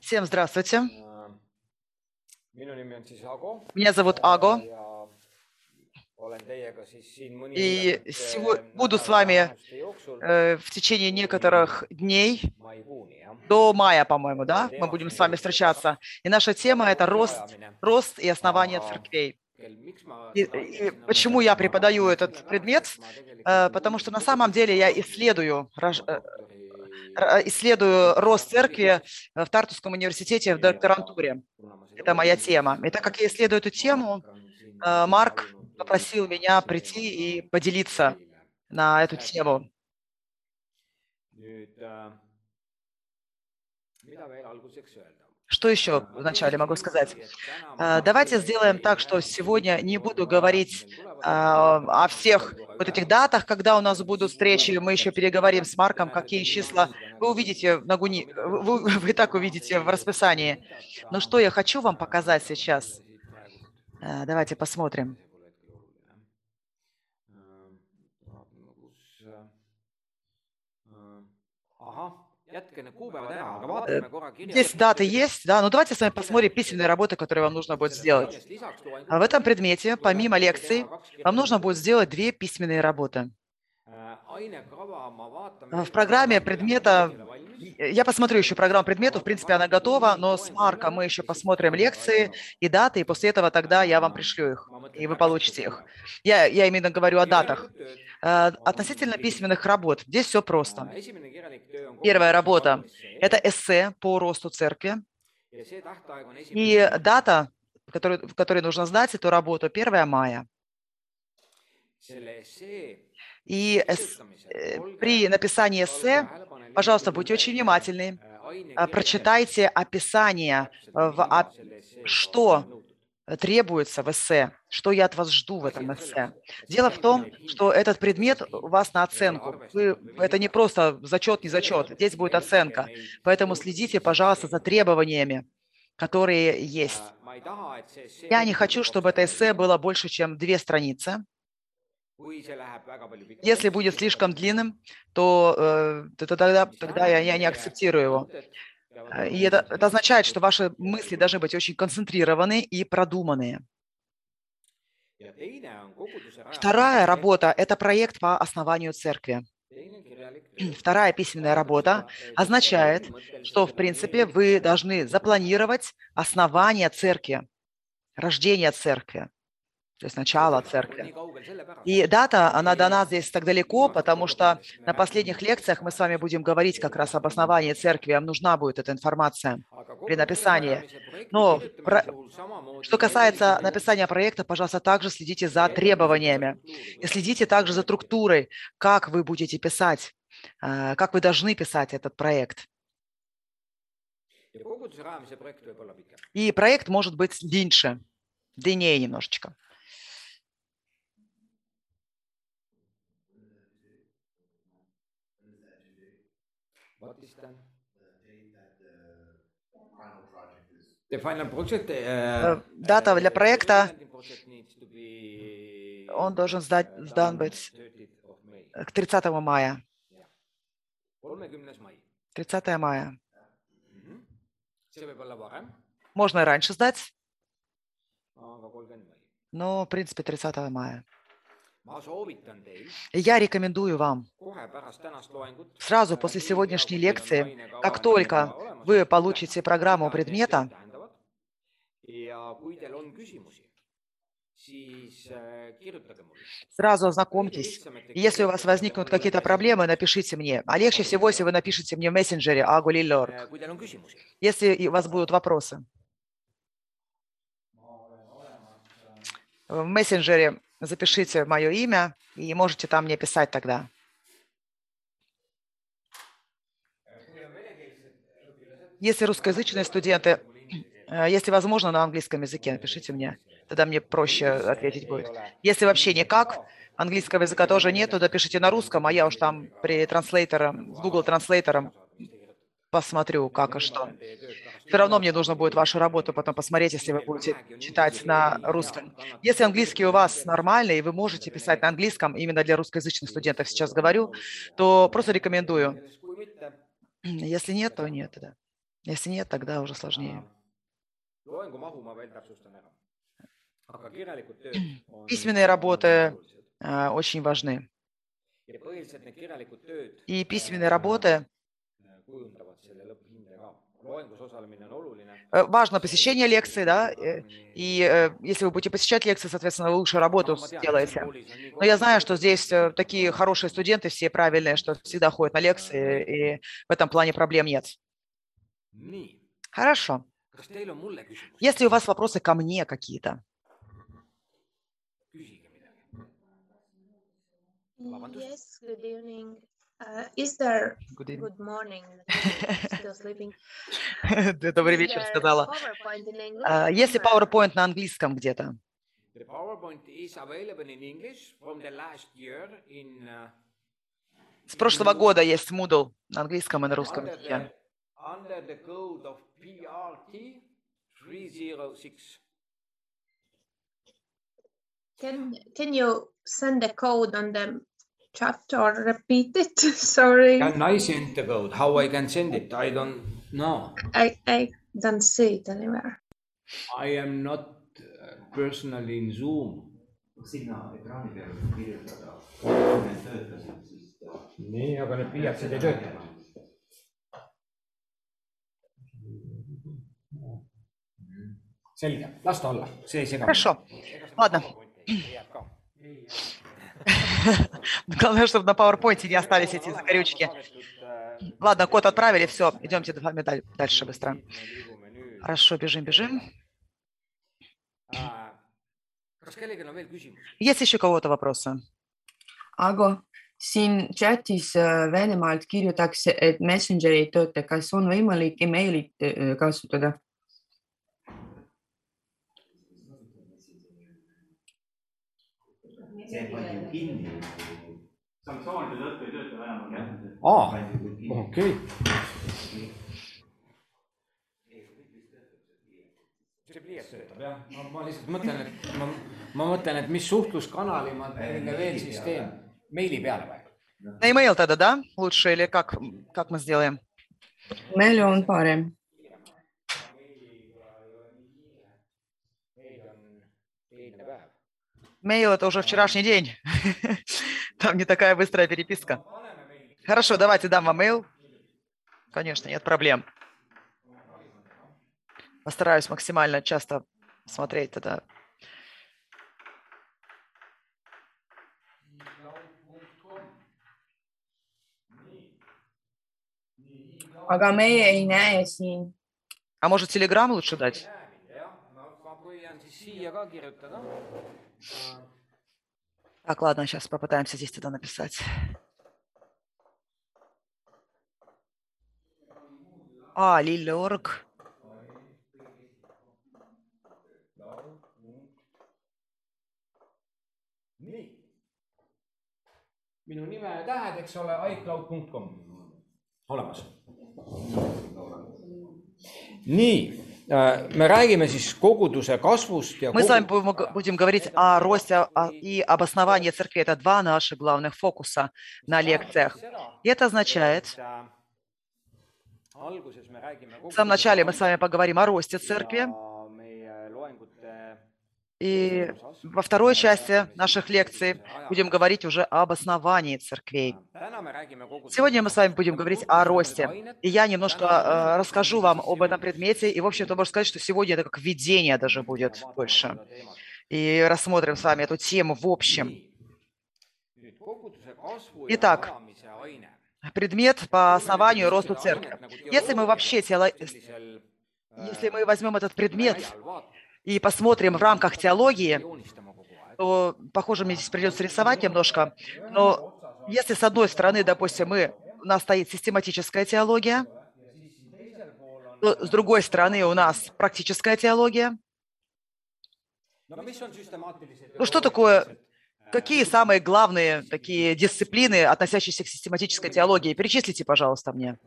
Всем здравствуйте. Меня зовут Аго. И буду с вами э, в течение некоторых дней, до мая, по-моему, да, мы будем с вами встречаться. И наша тема – это рост, рост и основание церквей. И, и почему я преподаю этот предмет? Э, потому что на самом деле я исследую, э, исследую рост церкви в Тартусском университете в докторантуре. Это моя тема. И так как я исследую эту тему, Марк попросил меня прийти и поделиться на эту тему. Что еще вначале могу сказать? А, давайте сделаем так, что сегодня не буду говорить а, о всех вот этих датах, когда у нас будут встречи. Мы еще переговорим с Марком, какие числа. Вы увидите на Гуни, вы, вы так увидите в расписании. Но что я хочу вам показать сейчас? А, давайте посмотрим. Здесь даты есть, да, но ну, давайте с вами посмотрим письменные работы, которые вам нужно будет сделать. А в этом предмете, помимо лекций, вам нужно будет сделать две письменные работы. В программе предмета, я посмотрю еще программу предметов, в принципе, она готова, но с Марком мы еще посмотрим лекции и даты, и после этого тогда я вам пришлю их, и вы получите их. Я, я именно говорю о датах. Э, относительно письменных работ, здесь все просто. Первая работа – это эссе по росту церкви. И дата, которую, в которой нужно знать эту работу, 1 мая. И э, при написании эссе, пожалуйста, будьте очень внимательны, э, прочитайте описание, в, что требуется в эссе, что я от вас жду в этом эссе. Дело в том, что этот предмет у вас на оценку. Вы, это не просто зачет, не зачет, здесь будет оценка. Поэтому следите, пожалуйста, за требованиями, которые есть. Я не хочу, чтобы это эссе было больше, чем две страницы. Если будет слишком длинным, то, э, то тогда, тогда я, я не акцептирую его. И это, это означает, что ваши мысли должны быть очень концентрированные и продуманные. Вторая работа – это проект по основанию церкви. Вторая письменная работа означает, что, в принципе, вы должны запланировать основание церкви, рождение церкви то есть начало церкви. И дата, она дана здесь так далеко, потому что на последних лекциях мы с вами будем говорить как раз об основании церкви, вам нужна будет эта информация при написании. Но про... что касается написания проекта, пожалуйста, также следите за требованиями и следите также за структурой, как вы будете писать, э, как вы должны писать этот проект. И проект может быть длиннее, длиннее немножечко. Э, дата для проекта, он должен сдать, сдан быть к 30 мая. 30 мая. Можно и раньше сдать, но, в принципе, 30 мая. Я рекомендую вам сразу после сегодняшней лекции, как только вы получите программу предмета, Сразу ознакомьтесь. Если у вас возникнут какие-то проблемы, напишите мне. А легче всего, если вы напишите мне в мессенджере Агулилорг. Если у вас будут вопросы. В мессенджере запишите мое имя и можете там мне писать тогда. Если русскоязычные студенты Э, если возможно, на английском языке напишите мне, тогда мне проще ответить будет. Если вообще никак, английского языка тоже нет, то напишите на русском, а я уж там при транслейтером, с Google транслейтером посмотрю, как и что. Все равно мне нужно будет вашу работу потом посмотреть, если вы будете читать на русском. Если английский у вас нормальный, и вы можете писать на английском, именно для русскоязычных студентов сейчас говорю, то просто рекомендую. Если нет, то нет. Да. Если нет, тогда уже сложнее. Письменные работы э, очень важны. И письменные работы äh, kujundavad selle lõpphinde ka. loengus osalemine on oluline. Э, Важно посещение лекций, да, э, и э, если вы будете посещать лекции, соответственно, вы лучше работу сделаете. Но я знаю, что здесь э, такие хорошие студенты, все правильные, что всегда ходят на лекции, и в этом плане проблем нет. Хорошо. Если у вас вопросы ко мне какие-то? Yes, good evening. Uh, is there, Good evening. good morning, still sleeping. добрый Is вечер сказала. А, Если or- PowerPoint на английском где-то, The PowerPoint is available in English from the last year in uh, с прошлого года есть Moodle на английском и на русском under языке. the, under the code of PRT 306. Can, can you send the code on the chat or repeat it? Sorry, Can I send the code? How I can send it? I don't know. I, I don't see it anywhere. I am not uh, personally in Zoom . sinna ekraani peale kirjutada , kui need töötasid , siis ta nii , aga need pliiatsid ei tööta . selge , las ta olla , see ei sega . Хорошо. Ладно. Главное, чтобы на PowerPoint не остались эти закорючки. Ладно, код отправили, все, идемте дальше быстро. Хорошо, бежим, бежим. on? Есть еще у kого-то вопросы? Ago, siin chatis äh, Venemaalt kirjutatakse, et Messenger ei tööta, kas on võimalik emailit äh, kasutada? see ju kinni . sanktsioonide tõttu ei tööta Venemaal jah . aa , okei . see pliiats töötab jah , ma, ma lihtsalt mõtlen , et ma , ma mõtlen , et mis suhtluskanali ma neile veel siis teen , meili peale või ? На email тогда, да? Лучше или как, как мы сделаем? meil on parem . Mail это уже вчерашний день. Там не такая быстрая переписка. Хорошо, давайте дам вам mail. Конечно, нет проблем. Постараюсь максимально часто смотреть тогда. А может, Telegram лучше дать? jah , ma , ma püüan siis siia ka kirjutada . Так, ладно, сейчас попытаемся здесь тогда написать. А, Лилорг. nii . minu nime ja tähed , eks ole , iCloud.com olemas . nii , me räägime siis koguduse kasvust ja Мы с вами будем говорить о росте и обосновании церкви. Это два наших главных фокуса на лекциях. И это означает, в самом начале мы с вами поговорим о росте церкви, и во второй части наших лекций будем говорить уже об основании церквей. Сегодня мы с вами будем говорить о росте. И я немножко э, расскажу вам об этом предмете. И, в общем-то, можно сказать, что сегодня это как введение даже будет больше. И рассмотрим с вами эту тему в общем. Итак, Предмет по основанию росту церкви. Если мы вообще теоло- Если мы возьмем этот предмет и посмотрим в рамках теологии, то, похоже, мне здесь придется рисовать немножко, но если с одной стороны, допустим, мы, у нас стоит систематическая теология, то с другой стороны у нас практическая теология. Ну что такое, какие самые главные такие дисциплины, относящиеся к систематической теологии? Перечислите, пожалуйста, мне.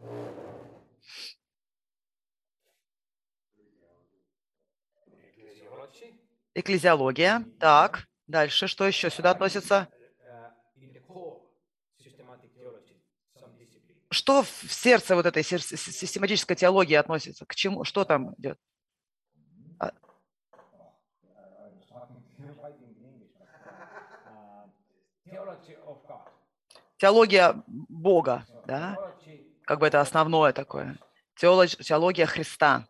Экклезиология. Так, дальше, что еще сюда относится? что в сердце вот этой систематической теологии относится? К чему? Что там идет? God. Теология Бога, да? Как бы это основное такое. Теолог- Теология Христа.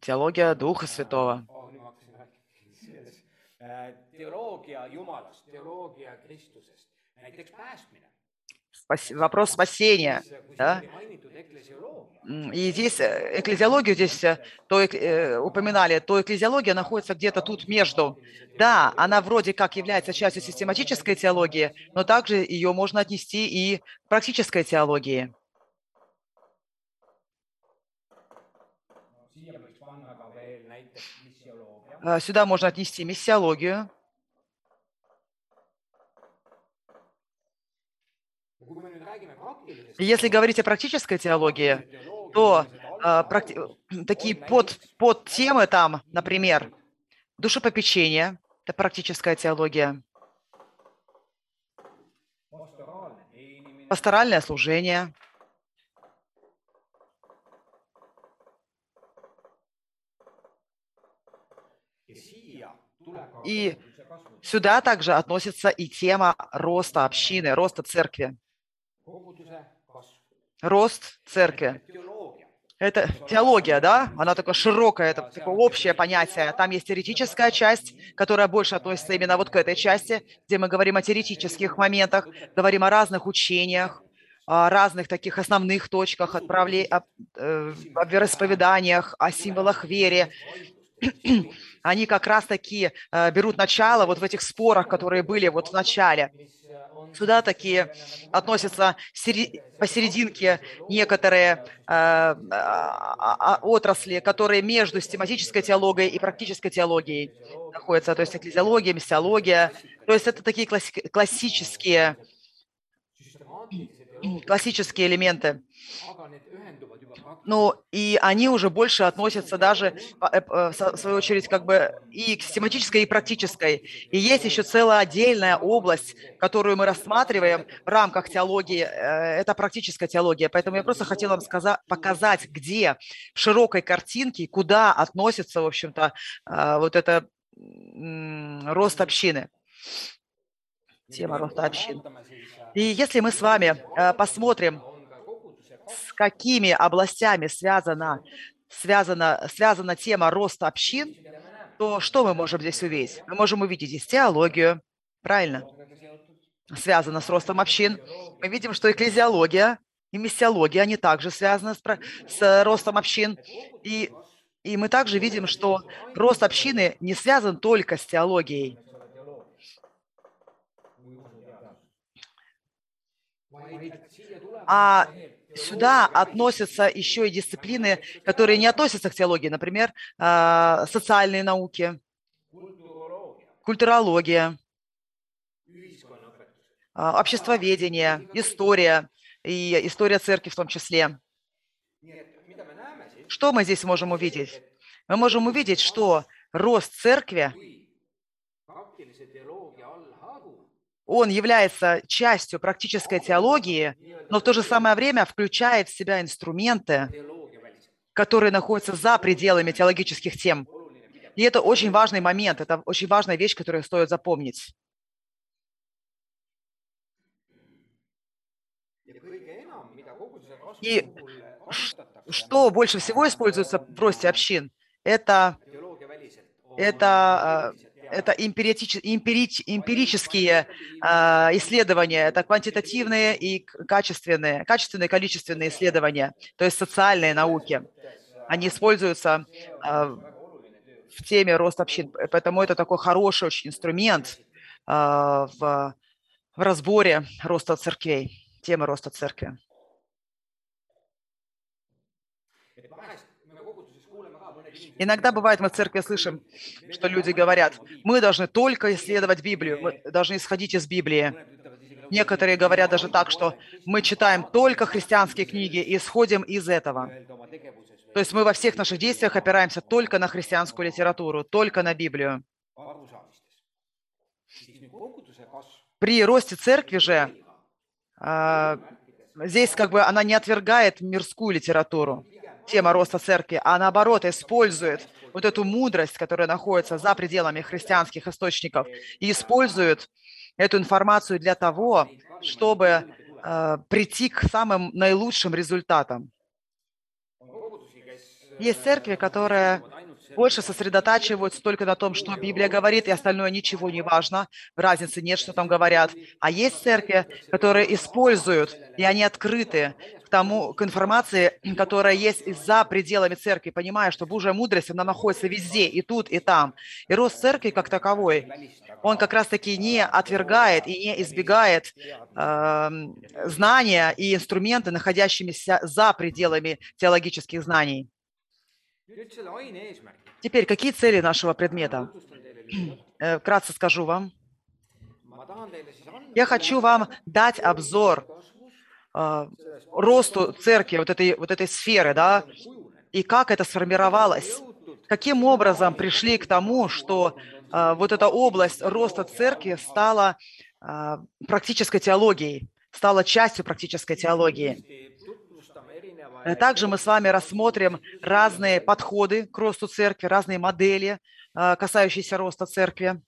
Теология Духа Святого. Спас- Вопрос спасения. Да? И здесь э, экклезиологию здесь э, то э, упоминали, то экклезиология находится где-то тут между. Да, она вроде как является частью систематической теологии, но также ее можно отнести и к практической теологии. Сюда можно отнести миссиологию. Если говорить о практической теологии, то э, практи- такие под, подтемы там, например, душепопечение, это практическая теология, пасторальное служение, ja siia tuleb ka И Сюда также относится и тема роста общины, роста церкви. Рост церкви. Это теология, да? Она такая широкая, это такое общее понятие. Там есть теоретическая часть, которая больше относится именно вот к этой части, где мы говорим о теоретических моментах, говорим о разных учениях, о разных таких основных точках, отправле... о, э, о вероисповеданиях, о символах веры. Они как раз-таки э, берут начало вот в этих спорах, которые были вот в начале. Сюда такие относятся посерединке некоторые э, а, а, отрасли, которые между систематической теологией и практической теологией находятся, то есть экклезиология, миссиология. То есть это такие класси- классические, классические элементы. aga need ühenduvad juba praktiliselt. Ну, и они уже больше относятся даже, э, э, в свою очередь, как бы и к систематической, и практической. И есть еще целая отдельная область, которую мы рассматриваем в рамках теологии. э, Это практическая теология. Поэтому я просто хотела вам сказа- показать, где в широкой картинке, куда относится, в общем-то, вот это рост общины. Тема роста общин. И если мы с вами посмотрим, on ka koguduse kasv с какими областями связана, связана, связана тема роста общин, то что мы можем здесь увидеть? Мы можем увидеть здесь теологию, правильно, связана с ростом общин. Мы видим, что экклезиология и миссиология, они также связаны с, с ростом общин. И, и мы также видим, что рост общины не связан только с теологией. А сюда относятся еще и дисциплины, которые не относятся к теологии, например, а, социальные науки, культурология, а, обществоведение, история и история церкви в том числе. Что мы здесь можем увидеть? Мы можем увидеть, что рост церкви, он является частью практической теологии, но в то же самое время включает в себя инструменты, которые находятся за пределами теологических тем. И это очень важный момент, это очень важная вещь, которую стоит запомнить. И Что больше всего используется в росте общин? Это, это, э, это эмпирич- эмпирические а, исследования, это квантитативные и качественные, качественные и количественные исследования, то есть социальные науки. Они используются а, в теме рост общин, поэтому это такой хороший очень инструмент а, в, в разборе роста церквей, темы роста церкви. et vahest me koguduses kuuleme ka mõned inimesed, Иногда бывает, мы в церкви слышим, что люди говорят, мы должны только исследовать Библию, мы должны исходить из Библии. Некоторые говорят даже так, что мы читаем только христианские книги и исходим из этого. То есть мы во всех наших действиях опираемся только на христианскую литературу, только на Библию. При росте церкви же а, здесь как бы она не отвергает мирскую литературу, тема роста церкви, а наоборот использует вот эту мудрость, которая находится за пределами христианских источников, и использует эту информацию для того, чтобы э, прийти к самым наилучшим результатам. Есть церкви, которые больше сосредотачиваются только на том, что Библия говорит, и остальное ничего не важно, разницы нет, что там говорят. А есть церкви, которые используют, и они открыты тому, к информации, которая есть за пределами церкви, понимая, что Божья мудрость, она находится везде, и тут, и там. И рост церкви как таковой, он как раз-таки не отвергает и не избегает э, знания и инструменты, находящимися за пределами теологических знаний. Теперь, какие цели нашего предмета? Э, вкратце скажу вам. Я хочу вам дать обзор росту церкви, вот этой, вот этой сферы, да, и как это сформировалось. Каким образом пришли к тому, что э, вот эта область роста церкви стала э, практической теологией, стала частью практической теологии. Э, также мы с вами рассмотрим разные подходы к росту церкви, разные модели, касающиеся роста церкви.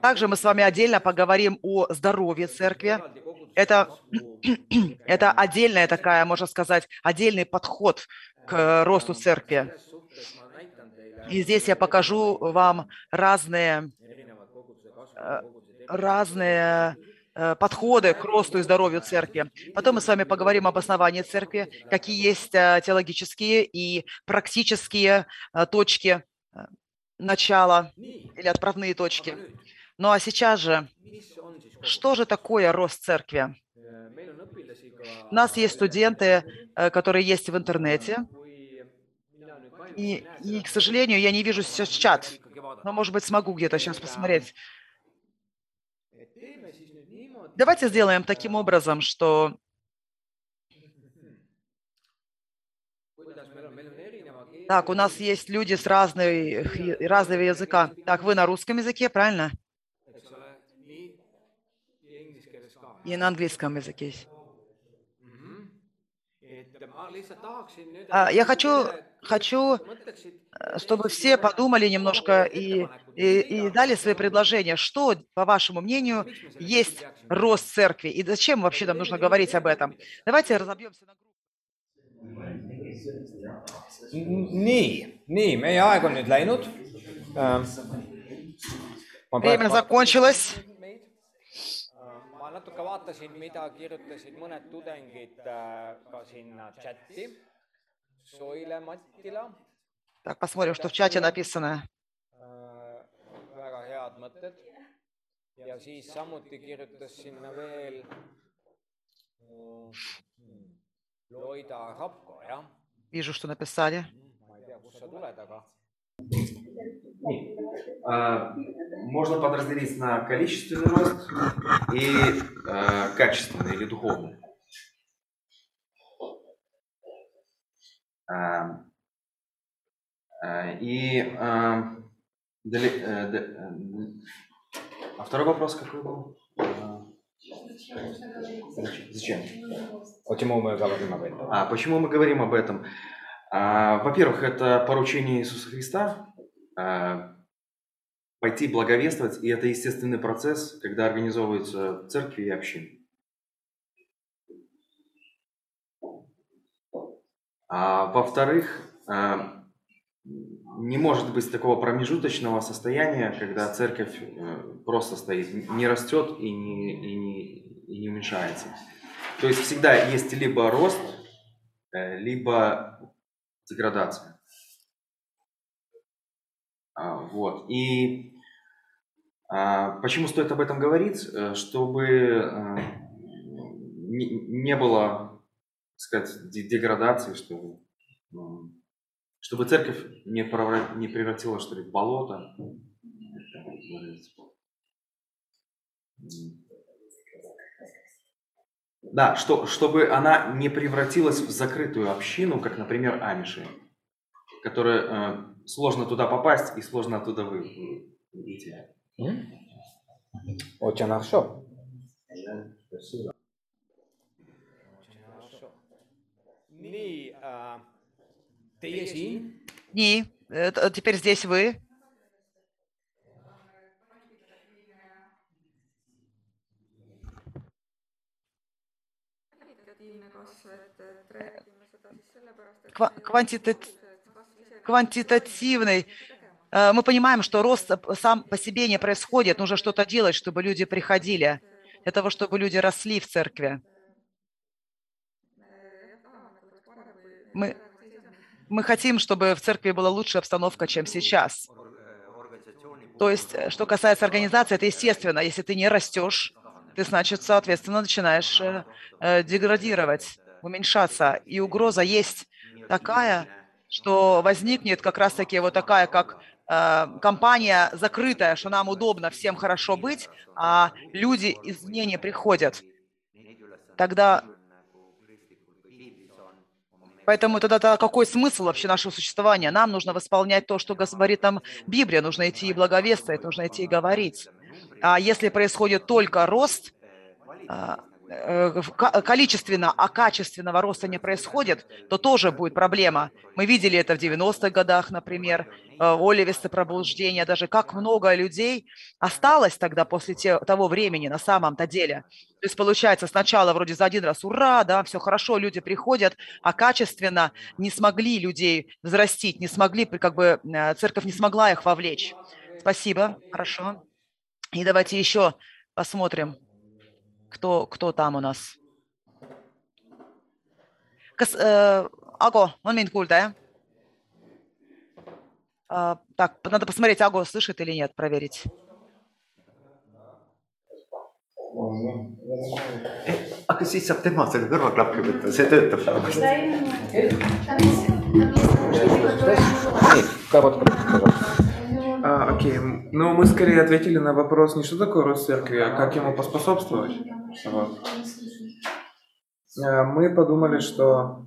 Также мы с вами отдельно поговорим о здоровье церкви. Это, это отдельная такая, можно сказать, отдельный подход к росту церкви. И здесь я покажу вам разные, э, разные Э, подходы к росту и здоровью церкви. Потом мы с вами поговорим об основании церкви, какие есть э, теологические и практические точки начала или отправные точки. Ну а сейчас же, что же такое рост церкви? У нас есть студенты, которые есть в интернете, и, и, к сожалению, я не вижу сейчас чат, но, может быть, смогу где-то сейчас посмотреть. Давайте сделаем таким образом, что Так, у нас есть люди с разной, разного языка. Так, вы на русском языке, правильно? И на английском языке. А, я хочу, хочу Э, чтобы все подумали немножко и, и, и дали свои предложения, что, по вашему мнению, есть рост церкви и зачем вообще нам нужно говорить об этом. Давайте разобьемся на группы. nii, nii, meie aeg on nüüd läinud. Время закончилось. ma natuke vaatasin, mida kirjutasid mõned tudengid äh, ka sinna chati. Soile Mattila Так, посмотрим, что в чате написано. väga head mõtted ja siis samuti kirjutas sinna veel Loida Rapko, jah? Вижу, что написали. aga. Можно подразделить на количественный рост и э, качественный или духовный. Э, и э, э, а второй вопрос какой был? Зачем? Почему мы говорим об этом? А, почему мы говорим об этом? А, во-первых, это поручение Иисуса Христа а, пойти благовествовать, и это естественный процесс, когда организовываются церкви и общины. А, во-вторых, не может быть такого промежуточного состояния, когда церковь э, просто стоит, не растет и не, и не, и не уменьшается. То есть всегда есть либо рост, э, либо деградация. А, вот. И а, почему стоит об этом говорить? Э, чтобы не было, так сказать, деградации, чтобы чтобы церковь не, превратила, не превратилась, что ли, в болото. Да, что, чтобы она не превратилась в закрытую общину, как, например, амиши, которая э, сложно туда попасть и сложно оттуда выйти. Очень хорошо. nii äh,, teie siin Nii, теперь здесь вы. квантитат- Квантитативный. Э, Мы понимаем, что рост сам по себе не происходит. Нужно что-то делать, чтобы люди приходили, для того, чтобы люди росли в церкви. Мы, мы хотим, чтобы в церкви была лучшая обстановка, чем сейчас. То есть, э, что касается организации, это естественно. Если ты не растешь, ты, значит, соответственно, начинаешь э, э, деградировать, уменьшаться. И угроза есть такая, что возникнет как раз-таки вот такая, как э, компания закрытая, что нам удобно всем хорошо быть, а люди извне не приходят. Тогда Поэтому тогда -то какой смысл вообще нашего существования? Нам нужно восполнять то, что говорит нам Библия. Нужно идти и благовествовать, нужно идти и говорить. А если происходит только рост, а, количественно, а качественного роста не происходит, то тоже будет проблема. Мы видели это в 90-х годах, например, э, Оливисты пробуждения, даже как много людей осталось тогда после того времени на самом-то деле. То есть получается сначала вроде за один раз ура, да, все хорошо, люди приходят, а качественно не смогли людей взрастить, не смогли, как бы э, церковь не смогла их вовлечь. Спасибо, хорошо. И давайте еще посмотрим, кто, кто там у нас. Kas, äh, Ago, on mind kuulda, jah? А, так, надо посмотреть, Аго слышит или нет, проверить. aga siis saab tema selle kõrvaklappi võtta, see töötab. nii, ka podcast. Окей, ну мы скорее ответили на вопрос не что такое рост церкви, а как ему поспособствовать. Вот. А, Мы подумали, что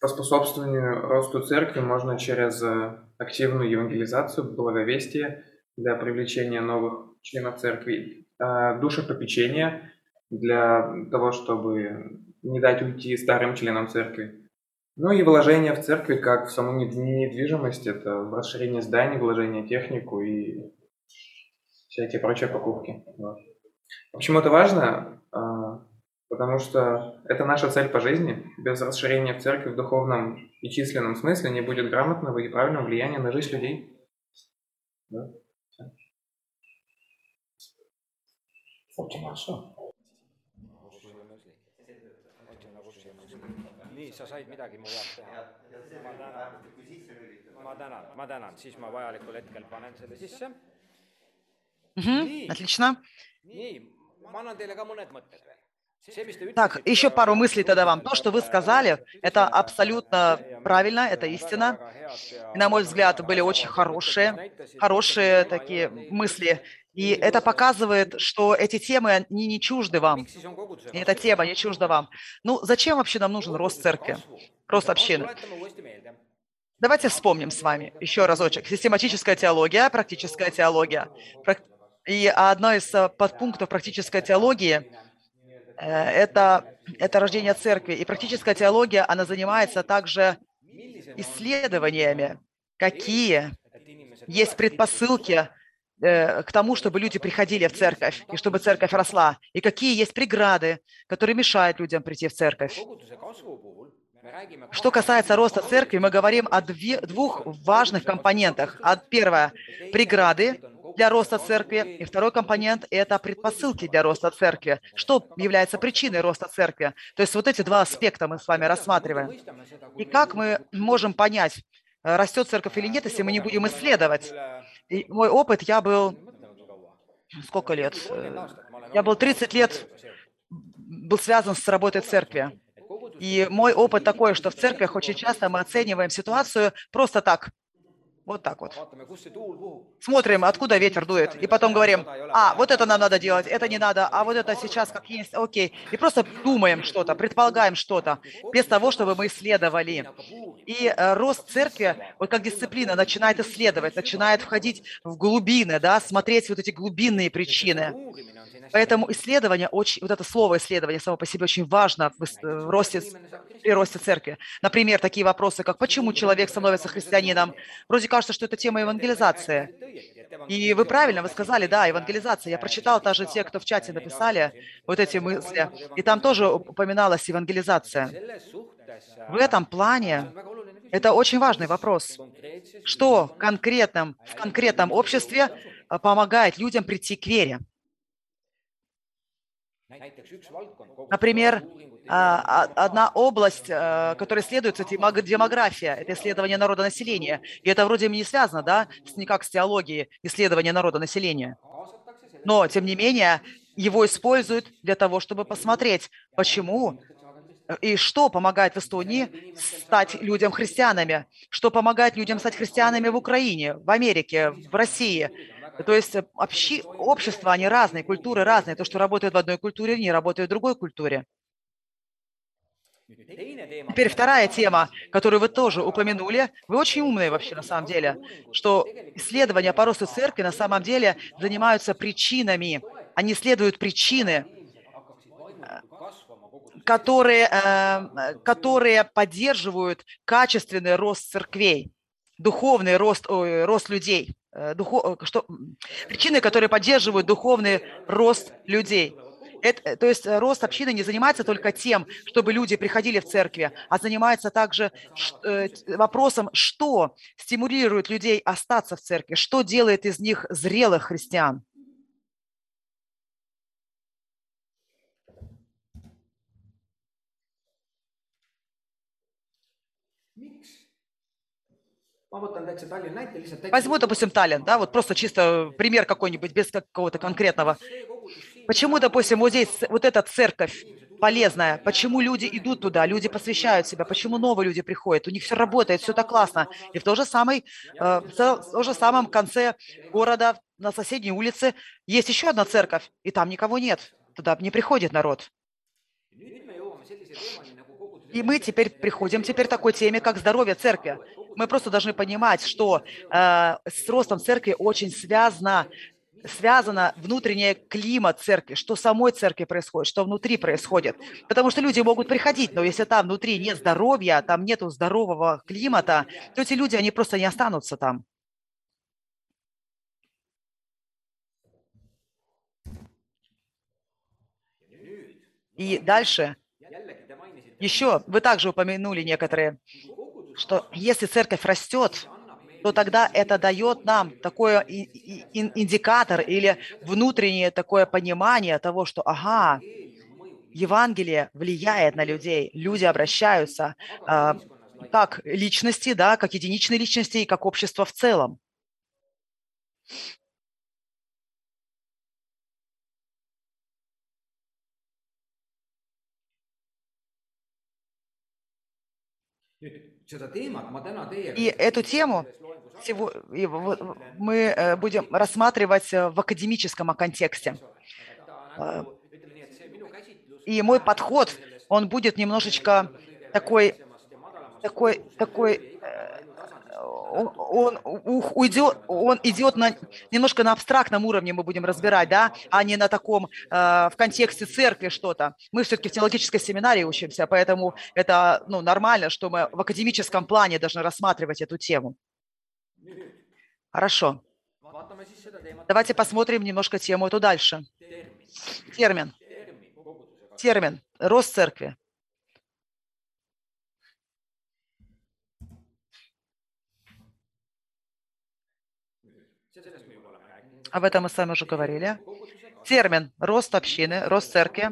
по способствованию росту церкви можно через э, активную евангелизацию, благовестие для привлечения новых членов церкви, а, душепопечение для того, чтобы не дать уйти старым членам церкви. Ну и вложение в церкви, как в саму нед- недвижимость, это расширение зданий, вложение в технику и всякие прочие покупки. Вот. Почему это важно? А, Потому что это наша цель по жизни. Без расширения в церкви в духовном и численном смысле не будет грамотного и правильного влияния на жизнь людей. Да. Очень хорошо. nii, sa said midagi mu jaoks teha. ma tänan, ma tänan, ma tänan, siis ma vajalikul hetkel panen selle sisse. Nii. отлично. nii, ma annan teile ka mõned mõtted veel. see, mis te Так, еще пару мыслей тогда вам. То, что вы сказали, это абсолютно правильно, это истина. И, на мой взгляд, были очень хорошие, хорошие такие мысли. И это показывает, что эти темы не, не чужды вам. И эта тема не чужда вам. Ну, зачем вообще нам нужен рост церкви, рост общины? Давайте вспомним с вами еще разочек. Систематическая теология, практическая теология. И одно из э, подпунктов практической теологии э, это, это рождение церкви. И практическая теология, она занимается также исследованиями, какие есть предпосылки к тому, чтобы люди приходили в церковь, и чтобы церковь росла, и какие есть преграды, которые мешают людям прийти в церковь. Что касается роста церкви, мы говорим о двух важных компонентах. Первое – преграды для роста церкви, и второй компонент – это предпосылки для роста церкви. Что является причиной роста церкви? То есть вот эти два аспекта мы с вами рассматриваем. И как мы можем понять, э, растет церковь или нет, если мы не будем исследовать? Мой опыт, я был, сколько лет? Я был 30 лет, был связан с работой церкви. И мой опыт такой, что в церквях очень часто мы оцениваем ситуацию просто так. Вот так вот. Смотрим, откуда ветер дует. И потом говорим, а, вот это нам надо делать, это не надо, а вот это сейчас как есть, окей. И просто думаем что-то, предполагаем что-то, без того, чтобы мы исследовали. И э, рост церкви, вот как дисциплина, начинает исследовать, начинает входить в глубины, да, смотреть вот эти глубинные причины. Поэтому исследование, очень, вот это слово исследование само по себе очень важно в, росте, при росте церкви. Например, такие вопросы, как почему человек становится христианином? Вроде кажется, что это тема евангелизации. И вы правильно, вы сказали, да, евангелизация. Я прочитал даже те, кто в чате написали вот эти мысли. И там тоже упоминалась евангелизация. В этом плане это очень важный вопрос. Что в конкретном, в конкретном обществе а, помогает людям прийти к вере? Например, а, а, одна область, а, которая исследуется, демог- демография, это исследование народонаселения. И это вроде не связано, да, никак с теологией исследования народонаселения. Но, тем не менее, его используют для того, чтобы посмотреть, почему э, и что помогает в Эстонии стать людям христианами, что помогает людям стать христианами в Украине, в Америке, в России. То есть э, общи, общества, они разные, культуры разные. То, что работает в одной культуре, не работает в другой культуре. Теперь вторая тема, которую вы тоже упомянули. Вы очень умные вообще на самом деле, что исследования по росту церкви на самом деле занимаются причинами. Они исследуют причины, которые, э, которые поддерживают качественный рост церквей, духовный рост, рост людей, э, духо- э, что, причины, которые поддерживают духовный рост людей. Это, э, то есть рост общины не занимается только тем, чтобы люди приходили в церкви, а занимается также вопросом, что стимулирует людей остаться в церкви, что делает из них зрелых христиан. Возьму, допустим, Таллин, да, вот просто чисто пример какой-нибудь, без какого-то конкретного. Почему, допустим, вот здесь вот эта церковь полезная, почему люди идут туда, люди посвящают себя, почему новые люди приходят, у них все работает, все так классно. И в, то же самой, э, в то в то же самом конце города, на соседней улице, есть еще одна церковь, и там никого нет, туда не приходит народ. И мы теперь приходим теперь к такой теме, как здоровье церкви. Мы просто должны понимать, что э, с ростом церкви очень связано, связано внутренний климат церкви, что самой церкви происходит, что внутри происходит. Потому что люди могут приходить, но если там внутри нет здоровья, там нету здорового климата, то эти люди, они просто не останутся там. И дальше еще вы также упомянули некоторые, что если церковь растет, то тогда это дает нам такой индикатор или внутреннее такое понимание того, что, ага, Евангелие влияет на людей, люди обращаются а, как личности, да, как единичные личности и как общество в целом. И эту тему мы э, будем рассматривать э, в академическом контексте. Э, И мой подход, он будет немножечко такой, такой, такой, он, он уйдет, он идет на, немножко на абстрактном уровне мы будем разбирать, да, а не на таком, э, в контексте церкви что-то. Мы все-таки в теологической семинарии учимся, поэтому это ну, нормально, что мы в академическом плане должны рассматривать эту тему. Хорошо. Давайте посмотрим немножко тему эту дальше. Термин. Термин. Рост церкви. Об этом мы с вами уже говорили. Термин «рост общины», «рост церкви»,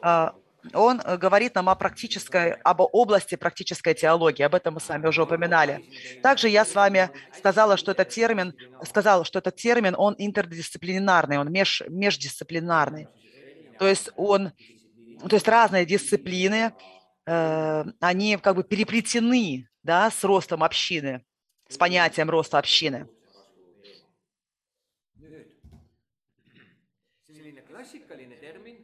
а, он говорит нам о практической, об области практической теологии. Об этом мы с вами уже упоминали. Также я с вами сказала, что этот термин, сказала, что этот термин, он интердисциплинарный, он меж, междисциплинарный. То есть он, то есть разные дисциплины, э, они как бы переплетены, да, с ростом общины, с понятием роста общины.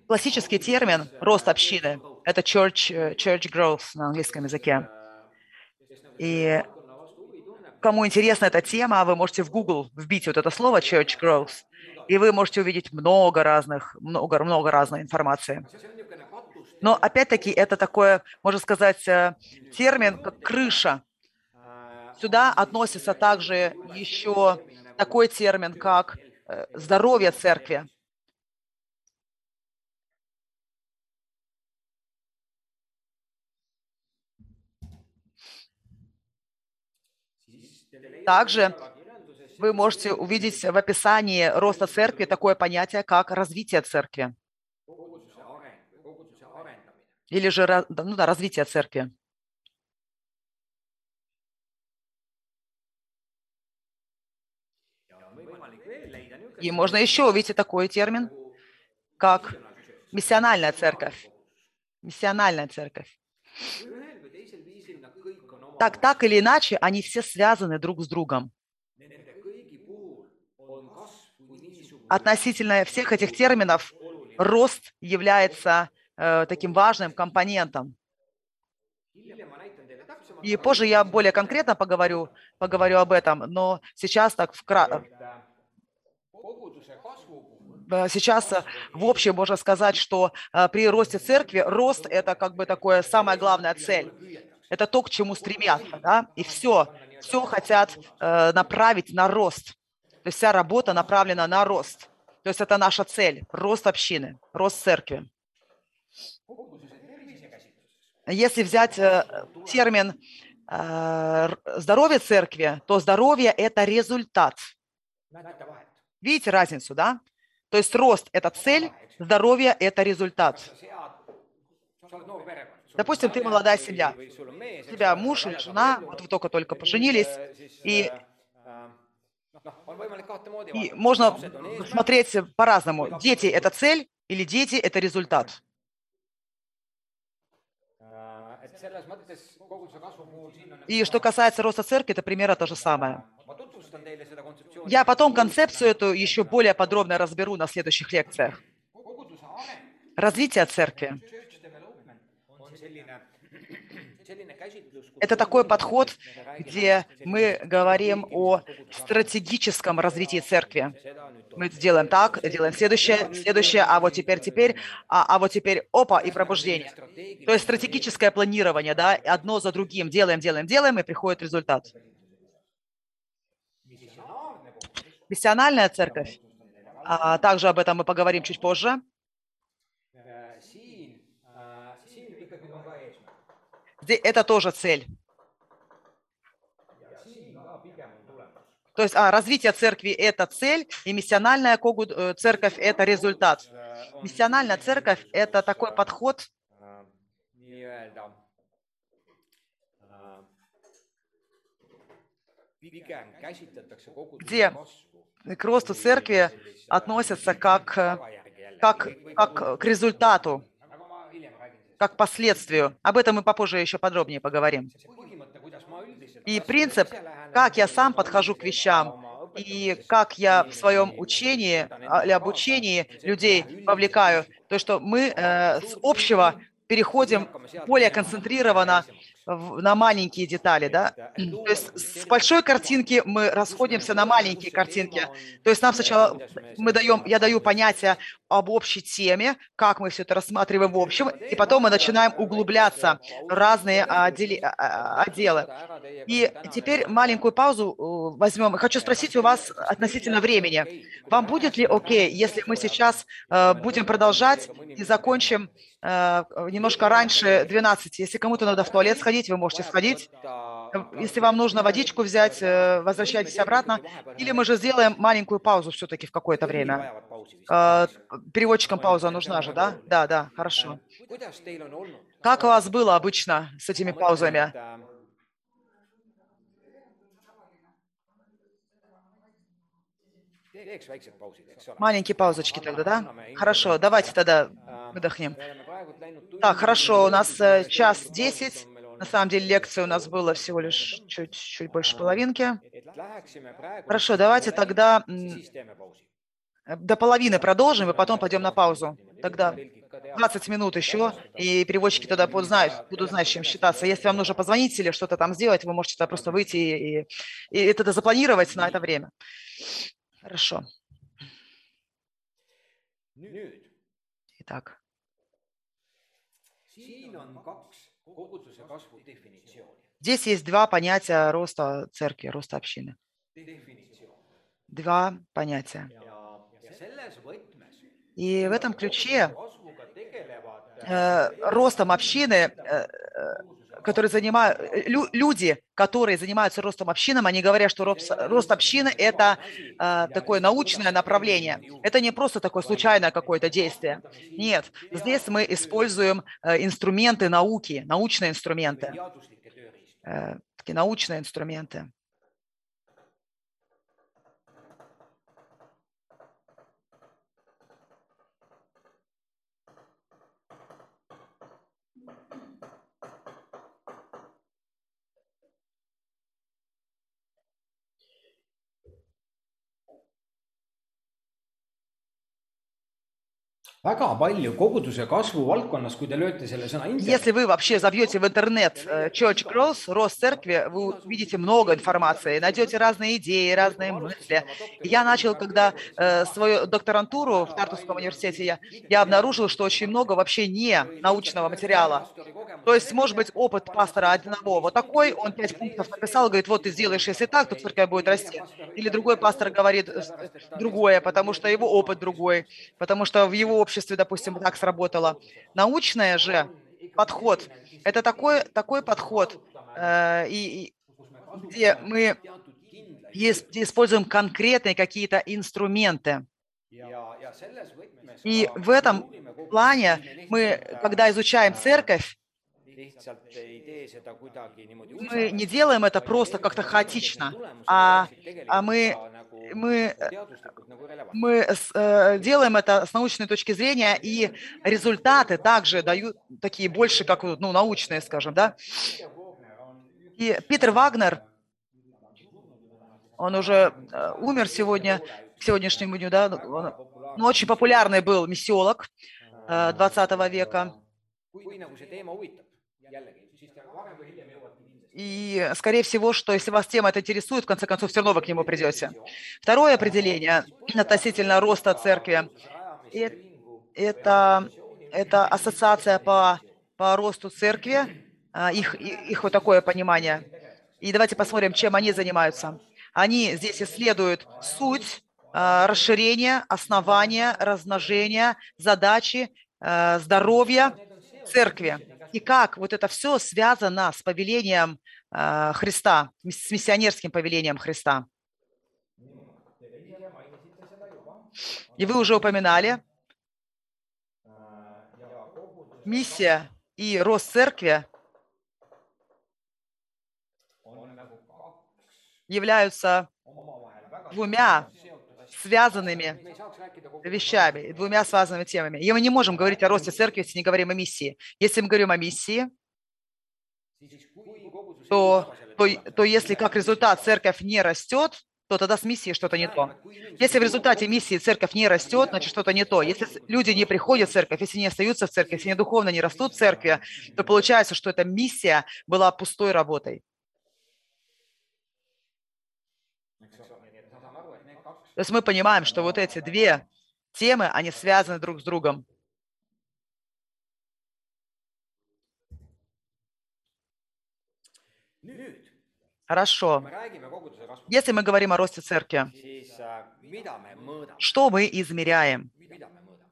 Классический термин «рост общины» – это church, э, church growth на английском языке. И кому интересна эта тема, вы можете в Google вбить вот это слово church growth, и вы можете увидеть много разных, много, много разной информации. Но опять-таки это такое, можно сказать, э, термин, как крыша. Сюда относится также еще такой термин, как э, здоровье церкви. Также вы можете увидеть в описании роста церкви такое понятие, как развитие церкви или же ну да, развитие церкви. И можно еще увидеть такой термин, как миссиональная церковь. Миссиональная церковь. Так, так или иначе, они все связаны друг с другом. Относительно всех этих терминов, рост является э, таким важным компонентом. И позже я более конкретно поговорю, поговорю об этом, но сейчас так вкра- et koguduse kasvu puhul э, сейчас э, в общем можно сказать, что э, при росте церкви рост – это как бы такое самая главная цель. Это то, к чему стремятся, да, и все, все хотят э, направить на рост. То есть вся работа направлена на рост. То есть это наша цель – рост общины, рост церкви. Если взять э, термин э, здоровье церкви, то здоровье – это результат. Видите разницу, да? То есть рост – это цель, здоровье – это результат. Допустим, ты молодая семья. У тебя муж или жена, вот вы только-только поженились, и- И можно смотреть по-разному. Дети – это цель или дети – это результат. И что касается роста церкви, это примерно то же самое. Я потом концепцию эту еще более подробно разберу на следующих лекциях. Развитие церкви это такой подход, где мы говорим о стратегическом развитии церкви. Мы делаем так, делаем следующее, следующее, а вот теперь, теперь, а, а вот теперь, опа, и пробуждение. То есть стратегическое планирование, да, одно за другим делаем, делаем, делаем, и приходит результат. Миссиональная церковь, а, также об этом мы поговорим чуть позже. siin, siin ikkagi on ka eesmärk. Здесь Это тоже цель. То есть а, развитие церкви – это цель, и миссиональная э, церковь – это результат. Миссиональная церковь – это такой подход, Где к росту церкви относятся как, э, как, как к результату, aga ma hiljem räägin sellest. Как последствию. Об этом мы попозже еще подробнее поговорим. И принцип, как я сам подхожу к вещам, и как я в своем учении а, или обучении людей вовлекаю, то, что мы э, с общего переходим более концентрированно на маленькие детали, да. То есть с большой картинки мы расходимся на маленькие картинки. То есть нам сначала мы даем, я даю понятие об общей теме, как мы все это рассматриваем в общем, и потом мы начинаем углубляться в разные отдели- а- а- отделы. И теперь маленькую паузу э, возьмем. Хочу спросить у вас относительно времени. Вам будет ли окей, если мы сейчас э, будем продолжать и закончим э, немножко раньше 12? Если кому-то надо в туалет сходить, вы можете сходить. Если вам нужно водичку взять, э, возвращайтесь обратно. Или мы же сделаем маленькую паузу все-таки в какое-то время. Э, Переводчикам пауза нужна же, да? Да, да, хорошо. Как у вас было обычно с этими паузами? Маленькие паузочки тогда, да? Хорошо, давайте тогда выдохнем. Так, хорошо, у нас э, час десять. На самом деле лекция у нас было всего лишь чуть, чуть больше половинки. Хорошо, давайте тогда до половины продолжим, и потом пойдем на паузу. Тогда 20 минут еще, и переводчики тогда знать, будут знать, чем считаться. Если вам нужно позвонить или что-то там сделать, вы можете тогда просто выйти и, и, и это запланировать на это время. Хорошо. Итак. Здесь есть два понятия роста церкви, роста общины. Два понятия. И в этом ключе э, ростом общины, э, э, которые занимают, лю- люди, которые занимаются ростом общинам, они говорят, что рост, рост общины – это э, такое научное направление. Это не просто такое случайное какое-то действие. Нет, здесь мы используем э, инструменты науки, научные инструменты, э, такие научные инструменты. Väga palju koguduse kasvu valdkonnas, kui te lööte selle sõna Если вы вообще забьете в интернет э, Church Growth, рост церкви, вы увидите много информации, найдете разные идеи, разные мысли. Я начал, когда э, свою докторантуру в Тартусском университете, я, я обнаружил, что очень много вообще не научного материала. То есть, может быть, опыт пастора одного вот такой, он пять пунктов написал, говорит, вот ты сделаешь, если так, то церковь будет расти. Или другой пастор говорит другое, потому что его опыт другой, потому что в его обществе, допустим, так сработало. Научное же подход – это такой, такой подход, э, и, и где мы используем конкретные какие-то инструменты. И в этом плане мы, когда изучаем церковь, мы не делаем это просто как-то хаотично, а, а мы, мы, мы э, делаем это с научной точки зрения, и результаты также дают такие больше, как ну, научные, скажем, да. И Питер Вагнер, он уже э, умер сегодня, к сегодняшнему дню, да, он, ну, очень популярный был миссиолог э, 20 века. И, скорее всего, что если вас тема это интересует, в конце концов, все равно вы к нему придете. Второе определение относительно роста церкви это, это ассоциация по, по росту церкви, а, их, их вот такое понимание. И давайте посмотрим, чем они занимаются. Они здесь исследуют суть, а, расширения, основания, размножения, задачи, а, здоровья церкви. И как вот это все связано с повелением а, Христа, с миссионерским повелением Христа. И вы уже упоминали, миссия и рост церкви являются двумя связанными вещами, двумя связанными темами. И мы не можем говорить о росте церкви, если не говорим о миссии. Если мы говорим о миссии, то, то, то если как результат церковь не растет, то тогда с миссией что-то не то. Если в результате миссии церковь не растет, значит что-то не то. Если люди не приходят в церковь, если не остаются в церкви, если они духовно не растут в церкви, то получается, что эта миссия была пустой работой. То есть мы понимаем, что вот эти две темы, они связаны друг с другом. Хорошо. Если мы говорим о росте церкви, что мы измеряем?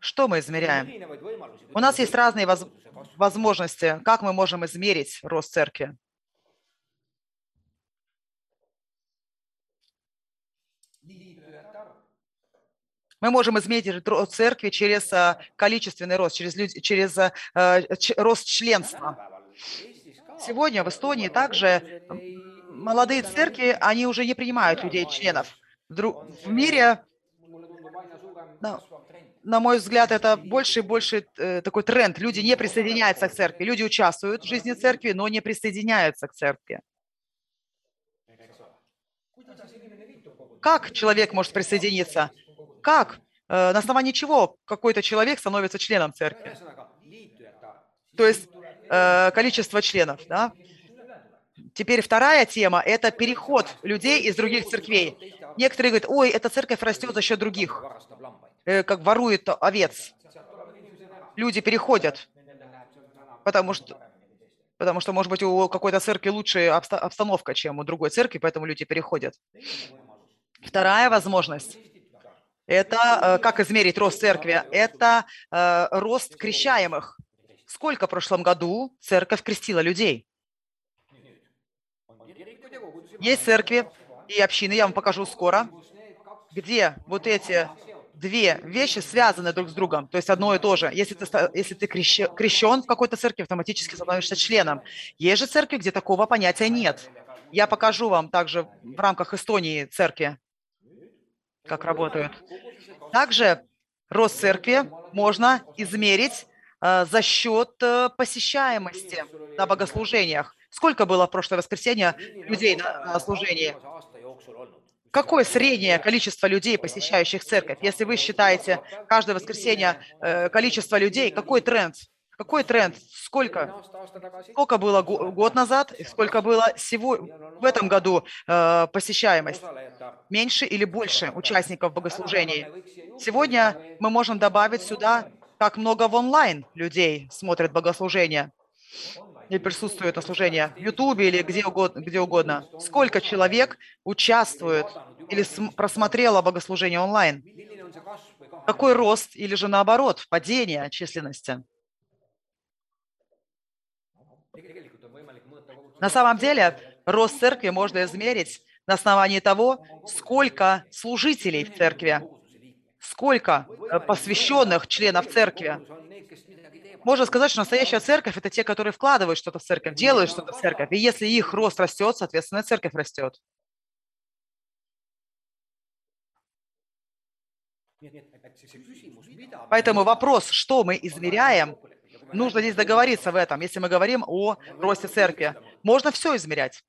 Что мы измеряем? У нас есть разные воз- возможности, как мы можем измерить рост церкви. Мы можем измерить рост церкви через а, количественный рост, через, люд- через а, а, рост членства. Сегодня в Эстонии также молодые церкви, они уже не принимают людей-членов. В, мире trend. на мой взгляд, это больше и больше э, такой тренд. Люди не присоединяются к церкви. Люди участвуют в жизни церкви, но не присоединяются к церкви. Как человек может присоединиться? Как? Э, на основании чего какой-то человек становится членом церкви? То есть э, количество членов, да? Теперь вторая тема – это переход людей из других церквей. Некоторые говорят, ой, эта церковь растет за счет других, э, как ворует овец. Люди переходят, потому что, потому что, может быть, у какой-то церкви лучшая обстановка, чем у другой церкви, поэтому люди переходят. Вторая возможность – это э, как измерить рост церкви? Это э, рост крещаемых. Сколько в прошлом году церковь крестила людей? Есть церкви и общины, я вам покажу скоро, где вот эти две вещи связаны друг с другом, то есть одно и то же. Если ты, если ты крещен в какой-то церкви, автоматически становишься членом. Есть же церкви, где такого понятия нет. Я покажу вам также в рамках Эстонии церкви, как работают. Также рост церкви можно измерить э, за счет э, посещаемости на богослужениях. Сколько было в прошлое воскресенье людей на, служении? Какое среднее количество людей, посещающих церковь? Если вы считаете каждое воскресенье э, количество людей, какой тренд? Какой тренд? Сколько? Сколько было год назад сколько было сегодня, в этом году э, посещаемость? Меньше или больше участников богослужений? Сегодня мы можем добавить сюда, как много в онлайн людей смотрят богослужения и присутствует на служении в Ютубе или где угодно, где угодно. Сколько человек участвует или просмотрело богослужение онлайн? Какой рост или же наоборот, падение численности? На самом деле, рост церкви можно измерить на основании того, сколько служителей в церкви, сколько посвященных членов церкви, можно сказать, что настоящая церковь – это те, которые вкладывают что-то в церковь, делают что-то в церковь. И если их рост растет, соответственно, церковь растет. Поэтому вопрос, что мы измеряем, нужно здесь договориться в этом, если мы говорим о росте церкви. Можно все измерять.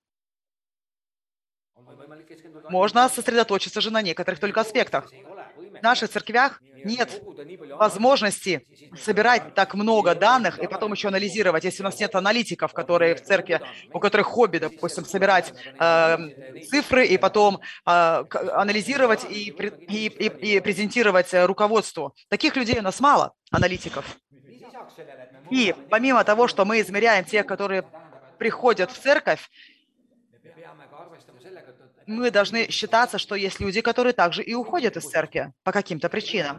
Можно сосредоточиться же на некоторых только аспектах. В наших церквях нет возможности собирать так много данных и потом еще анализировать. Если у нас нет аналитиков, которые в церкви, у которых хобби, допустим, собирать э, цифры и потом э, анализировать и, и, и, и презентировать руководству. Таких людей у нас мало, аналитиков. И помимо того, что мы измеряем тех, которые приходят в церковь, мы должны считаться, что есть люди, которые также и уходят из церкви по каким-то причинам.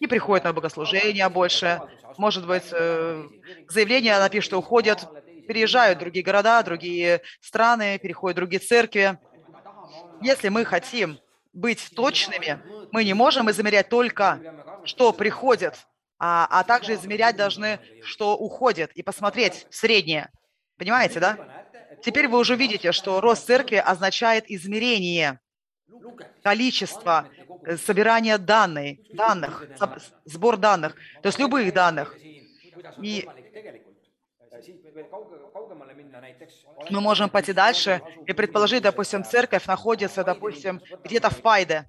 Не приходят на богослужение больше, может быть, э, заявление напишут, что уходят, переезжают в другие города, другие страны, переходят в другие церкви. Если мы хотим быть точными, мы не можем измерять только, что приходит, а, а также измерять должны, что уходит, и посмотреть среднее. Понимаете, да? Теперь вы уже видите, что рост церкви означает измерение количества э, собирания данных, данных, сбор данных, то есть любых данных. И мы можем пойти дальше и предположить, допустим, церковь находится, допустим, где-то в Пайде,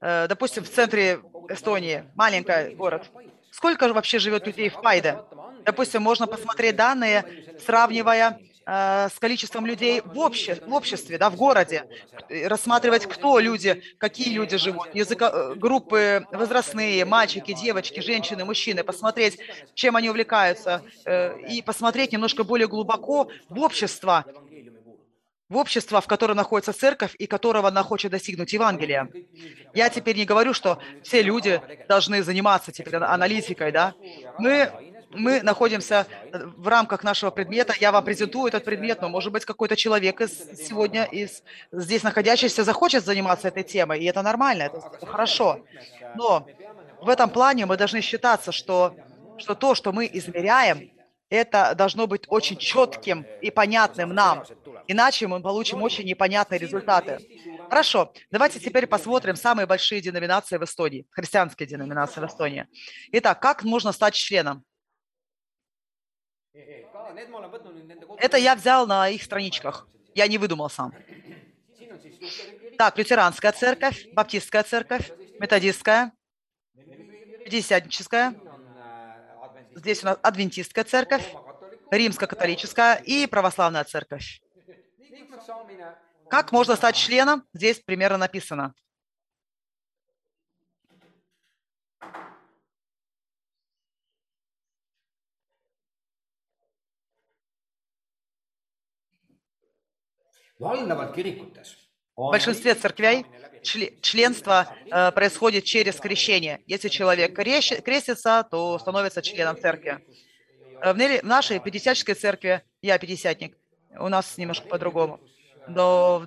допустим, в центре Эстонии, маленький город. Сколько же вообще живет людей в Пайде? Допустим, можно посмотреть данные, сравнивая Э, с количеством людей в, обще, в обществе, да, в городе, рассматривать, кто люди, какие люди живут, языка, э, группы возрастные, мальчики, девочки, женщины, мужчины, посмотреть, чем они увлекаются, э, и посмотреть немножко более глубоко в общество, в общество, в котором находится церковь и которого она хочет достигнуть Евангелия. Я теперь не говорю, что все люди должны заниматься теперь аналитикой, да. Мы мы находимся э, в рамках нашего предмета. Я вам презентую этот предмет, но, может быть, какой-то человек из, сегодня из здесь находящийся захочет заниматься этой темой, и это нормально, это, хорошо. Но в этом плане мы должны считаться, что, что то, что мы измеряем, это должно быть очень четким и понятным нам. Иначе мы получим очень непонятные результаты. Хорошо, давайте теперь посмотрим самые большие деноминации в Эстонии, христианские деноминации в Эстонии. Итак, как можно стать членом? Это я взял на их страничках. Я не выдумал сам. Так, лютеранская церковь, баптистская церковь, методистская, пятидесятническая. Здесь у нас адвентистская церковь, римско-католическая и православная церковь. Как можно стать членом? Здесь примерно написано. valdavalt kirikutes В большинстве церквей чле- членство э, происходит через крещение. Если человек крестится, то становится членом церкви. Э, В нашей пятидесятнической церкви, я пятидесятник, у нас немножко по-другому. Но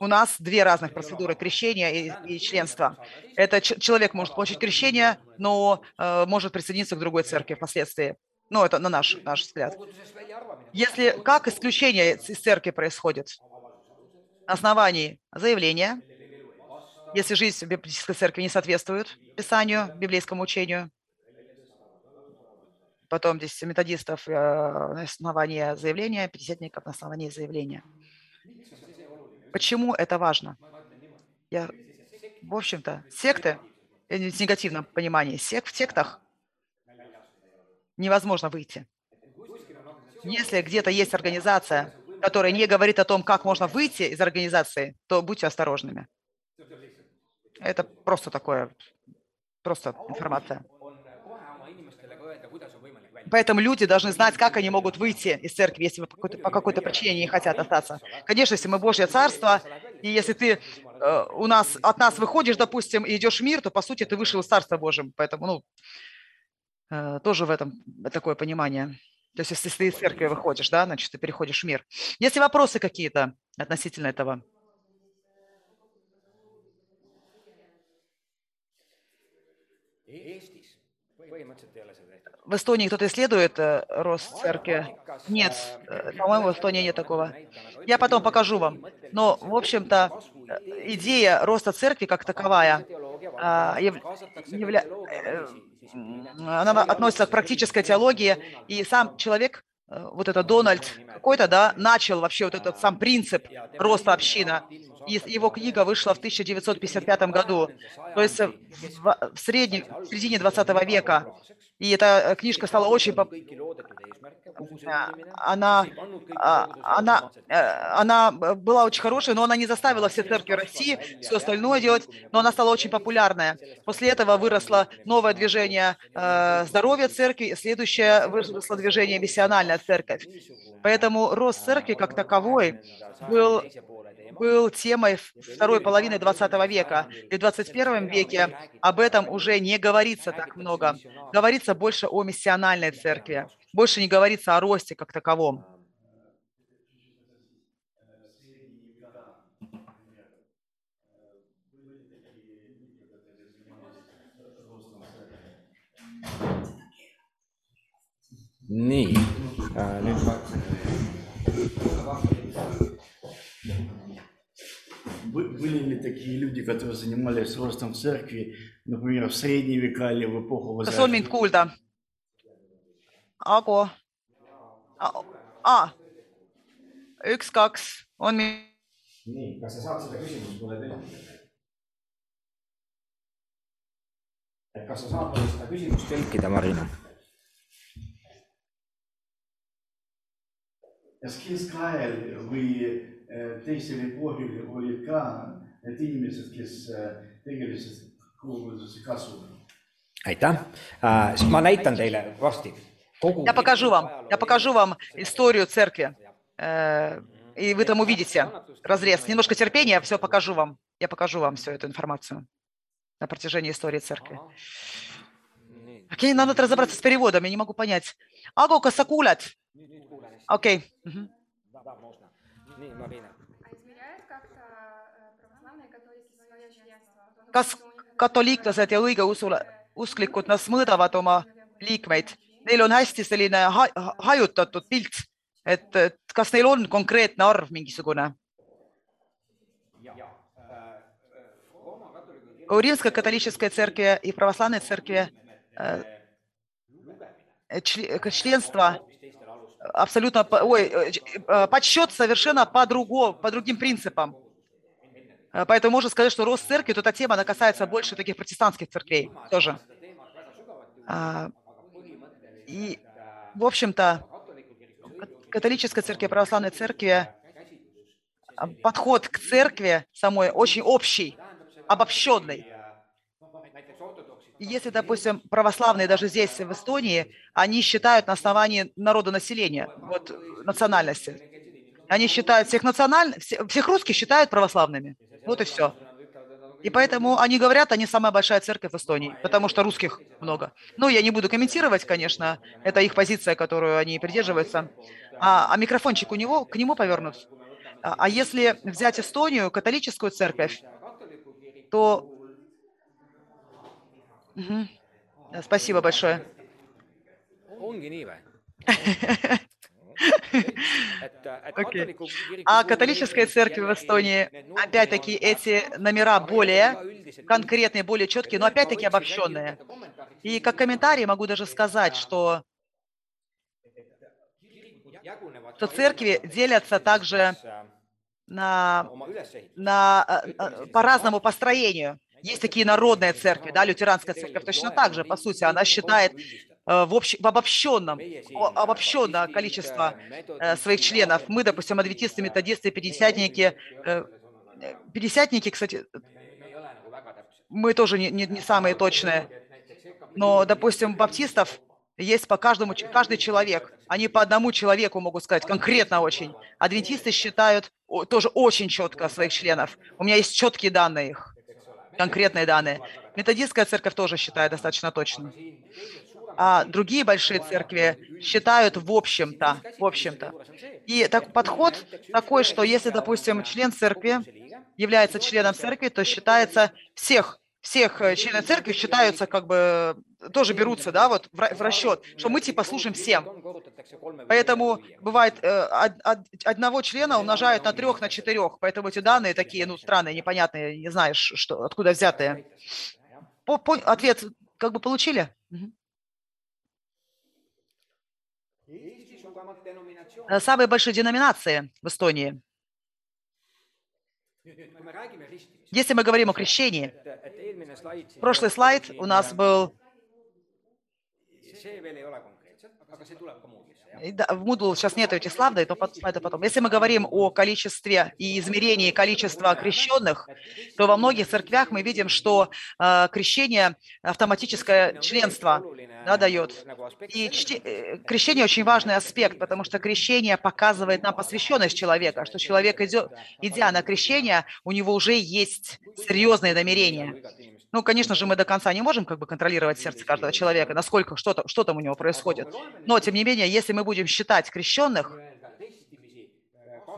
у нас две разных процедуры крещения и, и членства. Это человек может получить крещение, но э, может присоединиться к другой церкви впоследствии. Ну, это на наш, наш взгляд. Если как исключение из церкви происходит? На основании заявления, если жизнь в библейской церкви не соответствует Писанию, библейскому учению, потом здесь методистов э, на основании заявления, пятидесятников на основании заявления. Почему это важно? Я, в общем-то, секты, э, в негативном понимании, сек, в сектах невозможно выйти. Если где-то есть организация, которая не говорит о том, как можно выйти из организации, то будьте осторожными. Это просто такое, просто информация. Поэтому люди должны знать, как они могут выйти из церкви, если по какой-то, по какой-то причине не хотят остаться. Конечно, если мы Божье Царство, и если ты э, у нас, от нас выходишь, допустим, и идешь в мир, то, по сути, ты вышел из Царства Божьего. Поэтому, ну, э, тоже в этом такое понимание. То есть, если ты из церкви выходишь, да, значит, ты переходишь в мир. Есть ли вопросы какие-то относительно этого? В Эстонии кто-то исследует э, рост церкви? Нет, э, по-моему, в Эстонии нет такого. Я потом покажу вам. Но, в общем-то, э, идея роста церкви как таковая, явля- э, м, она относится к практической теологии, и сам человек, э, вот это Дональд какой-то, да, начал вообще вот этот сам принцип роста община. И его книга вышла в 1955 году, то есть э, в, среднем, в середине 20 века. И эта э, книжка стала очень поп- sündimine она, а, она, э, она была очень хорошая, но она не заставила все церкви России все остальное делать, но она стала очень популярная. После этого выросло новое движение э, здоровья церкви, следующее выросло движение миссиональная церковь. Поэтому рост церкви как таковой был, был темой второй половины 20 века. И в 21 веке об этом уже не говорится так много. Говорится больше о миссиональной церкви. Больше не говорится о росте как таковом. nii äh, nüüd Были ли такие люди, которые занимались ростом церкви, например, в средние века или в эпоху kas on mind Возрождения? kuulda? Ago? aa, üks, kaks, on mi-, nii kas sa saad seda küsimust mulle tõlkida et kas sa saad mulle seda küsimust tõlkida Marina kas keskajal või äh, teisel epohhil olid ka need inimesed, kes tegelesid koguduse kasvuga? aitäh äh, siis ma näitan teile varsti Я покажу вам, я покажу вам историю церкви. Э, И вы там увидите разрез. Немножко терпения, все покажу вам. Я покажу вам всю эту информацию на протяжении истории церкви. Окей, нам надо разобраться с переводом, я не могу понять. Аго, касакулят. Окей. Да, можно. Не, Марина. А измеряют как-то православные католики свое членство? Kas katoliiklased ja õigeusul usklikud, nad mõõdavad oma liikmeid, neil on hästi selline ha hajutatud pilt, et, et kas neil on konkreetne arv mingisugune? У Римской католической церкви и православной церкви членство абсолютно, ой, подсчет совершенно по, другому, по другим принципам. Поэтому можно сказать, что рост церкви, то эта тема, она касается больше таких протестантских церквей тоже. А, и, в общем-то, католической церкви, православной церкви а, подход к церкви самой очень общий, обобщенный. Если, допустим, православные даже здесь, в Эстонии, они считают на основании народонаселения, вот национальности. Они считают всех националь... всех русских считают православными. Вот и все. И поэтому они говорят, они самая большая церковь в Эстонии, потому что русских много. Ну, я не буду комментировать, конечно, это их позиция, которую они придерживаются. А, а микрофончик у него, к нему повернут. А, а если взять Эстонию, католическую церковь, то... Угу. Спасибо большое. Okay. А католическая церковь в Эстонии, опять-таки, эти номера более конкретные, более четкие, но опять-таки обобщенные. И как комментарий могу даже сказать, что, что церкви делятся также на, на, э, по разному построению. Есть такие народные церкви, да, лютеранская церковь точно так же, по сути, она считает Э, в, общ, в обобщенном, обобщенное количество э, своих членов. Мы, допустим, адвентисты, методисты, пятидесятники, э, пятидесятники, кстати, мы тоже не, не, не самые точные, но, допустим, баптистов есть по каждому, каждый человек. Они по одному человеку могут сказать, конкретно очень. Адвентисты считают тоже очень четко своих членов. У меня есть четкие данные их, конкретные данные. Методистская церковь тоже считает достаточно точно а другие большие церкви считают в общем-то, в общем-то. И так, подход такой, что если, допустим, член церкви является членом церкви, то считается всех всех э, членов церкви считаются как бы тоже берутся, да, вот в, расчет, что мы типа служим всем. Поэтому бывает э, од, од, одного члена умножают на трех, на четырех, поэтому эти данные такие, ну, странные, непонятные, не знаешь, что, откуда взятые. По, по, ответ как бы получили? Угу. Самые большие деноминации в Эстонии. Если мы говорим о крещении, прошлый слайд у нас был. Да, в Moodle сейчас нет этих слайдов, но это потом. Если мы говорим о количестве и измерении количества крещенных, то во многих церквях мы видим, что э, крещение автоматическое членство да, дает. И чти, э, крещение очень важный аспект, потому что крещение показывает нам посвященность человека, что человек, идет, идя на крещение, у него уже есть серьезные намерения. Ну, конечно же, мы до конца не можем как бы контролировать сердце каждого человека, насколько, что, там, что там у него происходит. Но, тем не менее, если мы будем считать крещенных,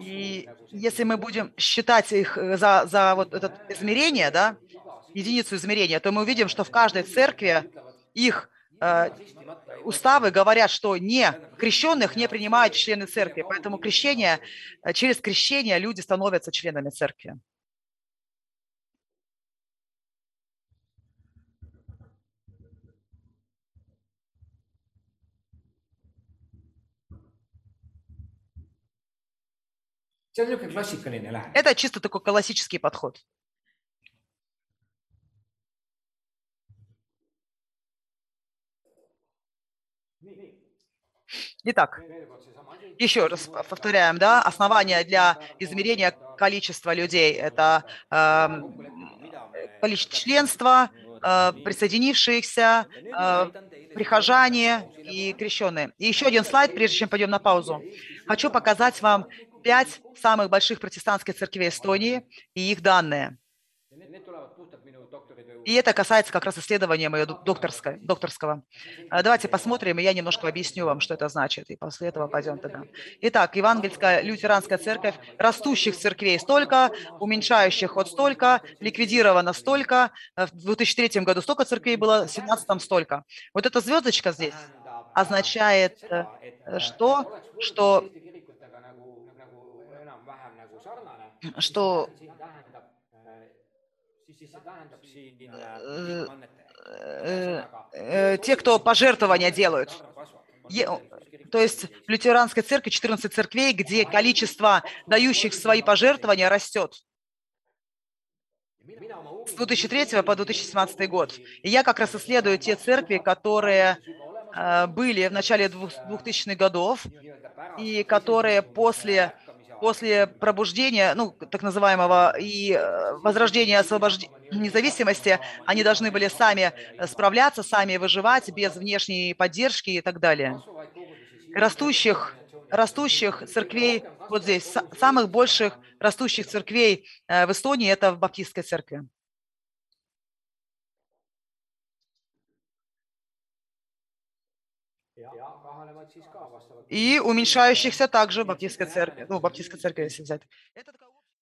и если мы будем считать их э, за, за вот это измерение, да, единицу измерения, то мы увидим, что в каждой церкви их уставы говорят, что не крещенных не принимают члены церкви. Поэтому крещение, э, через крещение люди становятся членами церкви. Это чисто такой классический подход. Итак, еще раз повторяем, да, основание для измерения количества людей – это э, количество членства, э, присоединившихся, э, прихожане и крещенные. И еще один слайд, прежде чем пойдем на паузу. Хочу показать вам пять самых больших протестантских церквей Эстонии и их данные. И это касается как раз исследования моего докторского. докторского. А, давайте посмотрим, и я немножко объясню вам, что это значит, и после этого пойдем тогда. Итак, Евангельская лютеранская церковь, растущих церквей столько, уменьшающих вот столько, ликвидировано столько, в 2003 году столько церквей было, в 2017 столько. Вот эта звездочка здесь означает э, что? Что что siis see tähendab siin Äh, annetajaid. э, э, те, кто пожертвования делают. То есть в лютеранской церкви 14 церквей, где количество дающих свои пожертвования растет с 2003 по 2017 год. И я как раз исследую те церкви, которые э, были в начале двух- 2000-х годов и которые после, после пробуждения, ну, так называемого, и э, возрождения освобождения независимости, они должны были сами э, справляться, сами выживать без внешней поддержки и так далее. Растущих, растущих церквей, вот здесь, са- самых больших растущих церквей э, в Эстонии, это в Баптистской церкви. ja kahanevad siis ka vastavalt. И уменьшающихся также в Баптистской церкви, ну, в Баптистской церкви, если взять.